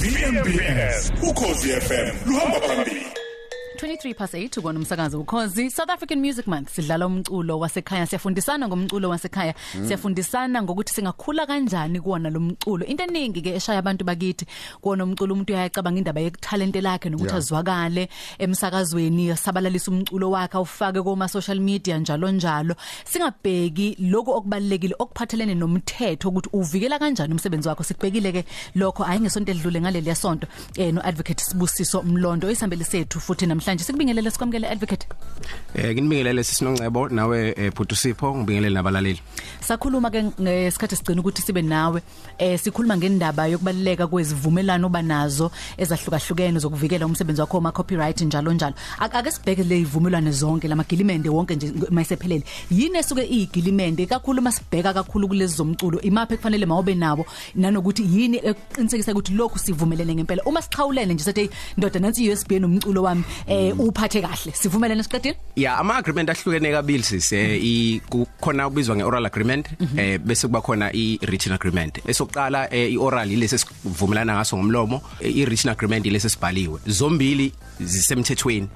#VMBS ukhosi FM luhamba phambili. 23 past 8 ukona umsakazo ukhozi South African Music Month sidlala umculo wasekhaya siyafundisana ngomculo wasekhaya mm. siyafundisana ngokuthi singakhula kanjani kuona lo mculo into eningi ke eshaya abantu bakithi kuona umculo umuntu uyacabanga indaba yekutalente lakhe nokuthi Yeah. azwakale emsakazweni sabalalisa umculo wakhe awufake kuma social media njalo njalo singabheki lokho okubalekile okuphathelene nomthetho ukuthi uvikela kanjani umsebenzi wakho sikubekile ke lokho ayi ngesonto edlule ngaleli yasonto eh no advocate Sibusiso Mlondo isambeli sethu futhi namhlanje sikubingelele sikwamukele advocate. Eh kinibingelele sisinongcebo nawe eh, Bhuti Sipho ngibingelele nabalaleli. sakhuluma ke ngesikhathi sigcina ukuthi sibe nawe. Eh sikhuluma ngendaba yokubaleka kwezivumelano banazo ezahlukahlukene zokuvikela umsebenzi wakho ma copyright njalo njalo. Ak- ake sibheke le ivumelwano zonke lamagilimende wonke nje mayisephelele yini esuke iyigilimende? Kakhulu masibheka kakhulu kulezi zomculo imaphi kufanele mawube nawo nanokuthi yini eqinisekisa ukuthi lokhu sivumelene ngempela? Uma siqhawulene nje sethi ndoda nansi USB nomculo wami eh uphathe kahle sivumelene siqedile Yeah ama agreement ahlukene kabili sise i kukhona kubizwa ngeoral agreement eh bese kuba khona i written agreement. Esokuqala eh, i oral ilese sivumelana ngaso ngomlomo eh, i written agreement ilese sibhaliwe. Zombili zisemthethweni.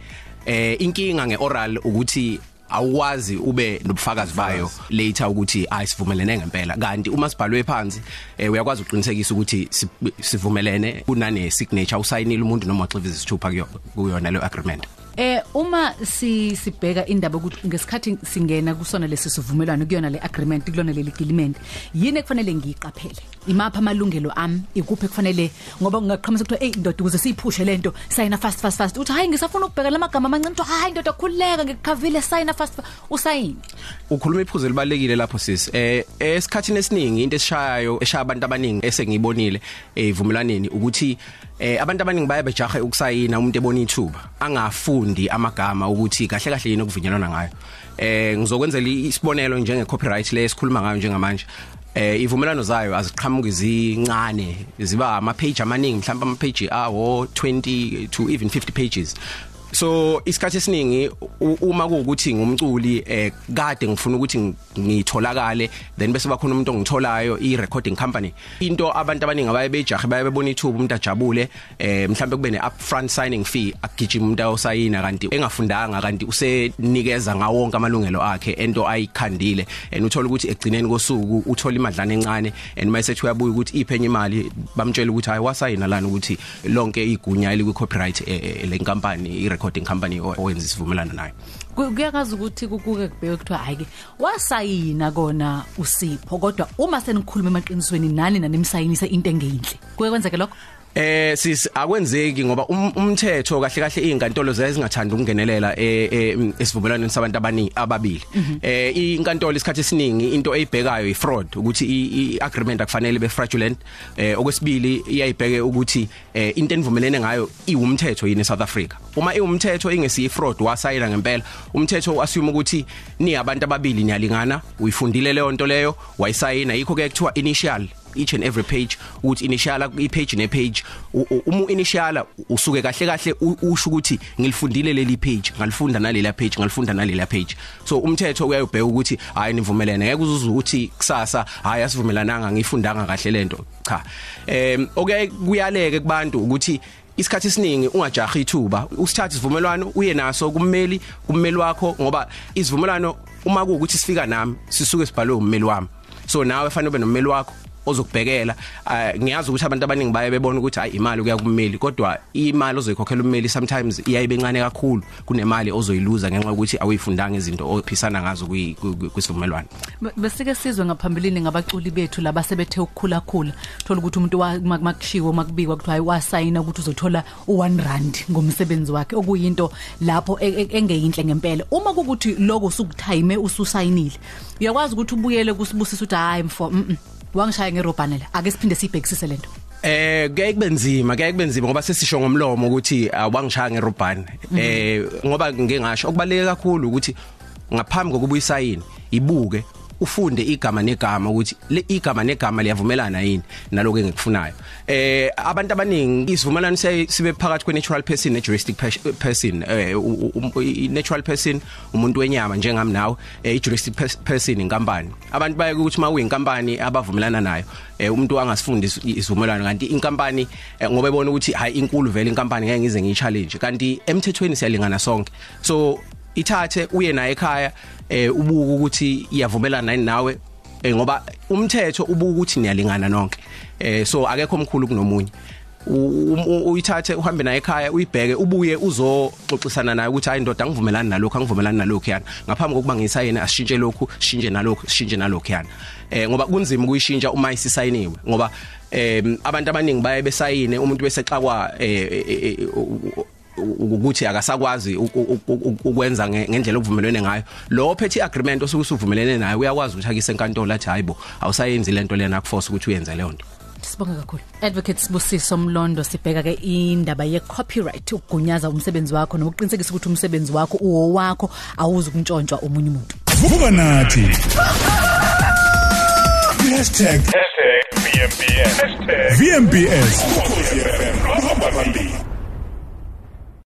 Eh inkinga ngeoral ukuthi awuwazi ube nobufakazi bayo later ukuthi ayisivumelene ngempela. Kanti uma sibhalwe phansi eh, uyakwazi uqinisekisa ukuthi si- sivumelene kunane signature usayinile umuntu noma uxiviza isithupha kuyo- kuyona le agreement. Eh uma si sibheka indaba ukuthi ngesikhathi singena kusona lesi sivumelwano kuyona le agreement kulona leli agreement yini ekufanele ngiyiqaphele? Imapha amalungelo ami? Ikuphi kufanele ngoba ngaqhamuza ukuthi hey ndoda ukuze siyiphushe lento sayina fast fast fast. Uthi hayi ngisafuna ukubheka lamagama amancane uthi hayi ndoda khuleka ngikukhavile sayina fast fast. Usayini ukhuluma iphuzu elibalekile lapho sis. Eh esikhathini esiningi into esishayayo eshaya abantu abaningi esengiyibonile evumelaneni ukuthi eh abantu abaningi baya bejahe ukusayina umuntu ebona ithuba angafundi amagama ukuthi kahle kahle yini okuvunyelwana ngayo. Eh ngizokwenzela isibonelo njenge copyright le esikhuluma ngayo njengamanje. Eh ivumelano zayo aziqhamuki zincane ziba ama page amaningi mhlawumbe ama page awo 20 to even 50 pages. So isikhathi esiningi uma kuukuthi ngumculi eh kade ngifuna ukuthi ng- ngitholakale then bese bakhona umuntu ongitholayo i recording company. Into abantu abaningi abaye bejahe baye bebona ithuba umuntu ajabule eh mhlawumbe kube ne upfront signing fee akugijima umuntu ayosayina kanti engafundanga kanti usenikeza ngawo wonke amalungelo akhe ento ayikhandile. And uthola ukuthi egcineni kosuku uthola imadlana encane and mayisethi uyabuya ukuthi iphenye imali bamtshela ukuthi hayi wasayina lana ukuthi lonke igunya elikwi copyright eh, eh, le nkampani recording company o- owenza isivumelano nayo. Ku- kuyakazi ukuthi kukuke kubheke kuthiwa hayi ke wasayina kona usipho kodwa uma senikhuluma emaqinisweni nani nanimsayinise into engeyinhle kuye kwenzeke lokho? Eh sis akwenzeki ngoba um- umthetho kahle kahle izinkantolo zezingathanda ukungenelela eh eh, esivumelwaneni sabantu abaningi ababili. Eh inkantolo isikhathi esiningi into eyibhekayo i fraud ukuthi i i- agreement akufanele be fraudulent. Eh okwesibili iyayibheke ukuthi eh into enivumelene ngayo iwumthetho yini eSouth Africa. Uma iwumthetho ingesi fraud wasayina ngempela umthetho assume ukuthi ni abantu ababili niyalingana uyifundile leyo nto leyo wayisayina yikho ke kuthiwa initial each and every page ukuthi initiala i page ne page u- u- uma initiala usuke kahle kahle usho ukuthi ngilifundile leli page ngalifunda nalela page ngalifunda nalela page. So umthetho uyayibheka ukuthi hayi nivumelene. Ngeke uzuze ukuthi kusasa hayi asivumelananga ngifundanga kahle lento cha. Em okay kuyaleke kubantu ukuthi isikhathi esiningi ungajahi ithuba. Usithatha isivumelwano uye naso kummeli kummeli wakho ngoba isivumelwano uma kuukuthi sifika nami sisuke sibhalwe ummeli wami. So nawe fanele ube nommeli wakho ozokubhekela uh, ngiyazi ukuthi abantu abaningi baye bebona ukuthi hayi imali kuya kummeli kodwa imali ozoyikhokhela ummeli sometimes iyayibe encane kakhulu kunemali ozoyiluza ngenxa yokuthi awuyifundanga izinto ophisana ngazo kwi- kwi- kwisivumelwano. Be- besike sizwe ngaphambilini ngabaculi bethu laba sebethe ukukhula khula thola ukuthi umuntu wa- ma- makushiwo makubikwa kuthiwa hayi wasayina ukuthi uzothola u1 rand ngomsebenzi wakhe. Okuyinto lapho e- e- engeyinhle ngempela. Uma kukuthi lokho usukuthayime ususayinile uyakwazi ukuthi ubuyele kusibusisa ukuthi hayi mfo mm, wangishaya ngerobhanela ake siphinde sibhekisise lento Eh kuyaye kube nzima kuyaye kube nzima ngoba sesisho ngomlomo ukuthi awangishaya ngerobhani eh ngoba ngeke ngasho okubaleke kakhulu ukuthi ngaphambi kokuba uyisayini ibuke ufunde igama negama ukuthi le igama negama liyavumelana yini naloko engikufunayo. Eh abantu abaningi isivumelano sibe phakathi kwe natural person ne juristic person eh i natural person umuntu wenyama njengami nawe i juristic person inkampani. Abantu baye ukuthi mawuyinkampani abavumelana nayo eh umuntu angasifundi isivumelwano kanti inkampani ngoba ebona ukuthi hayi inkulu vele inkampani ngeke ngize ngiyi-challenge kanti emthethweni siyalingana sonke. So ithathe uye naye ekhaya eh ubuka ukuthi iyavumelana nawe eh ngoba umthetho ubuka ukuthi niyalingana nonke. Eh so akekho omkhulu kunomunye. Uyithathe uhambe naye ekhaya uyibheke ubuye uzoxoxisana naye ukuthi hayi ndoda angivumelani nalokho angivumelani nalokho yana. Ngaphambi kokuba ngisayine asishintshe lokhu shintshe nalokho shintshe nalokho yana. Eh ngoba kunzima ukuyishintsha uma isisayiniwe ngoba em abantu abaningi baye besayine umuntu bese xakwa eh ukuthi akasakwazi ukwenza ngendlela okuvumelene ngayo lo phethe agreement osuke usuvumelene naye uyakwazi ukuthi akise enkantolo athi hayibo awusayenzi lento lena kuforce ukuthi uyenze leyo nto Sibonga kakhulu. Advocate Sibusiso Mlondo sibheka ke indaba ye copyright ukugunyaza umsebenzi wakho nokuqinisekisa ukuthi umsebenzi wakho uwo wakho awuzi ukuntshontshwa omunye umuntu. Vuka nathi. #VMBS #VMBS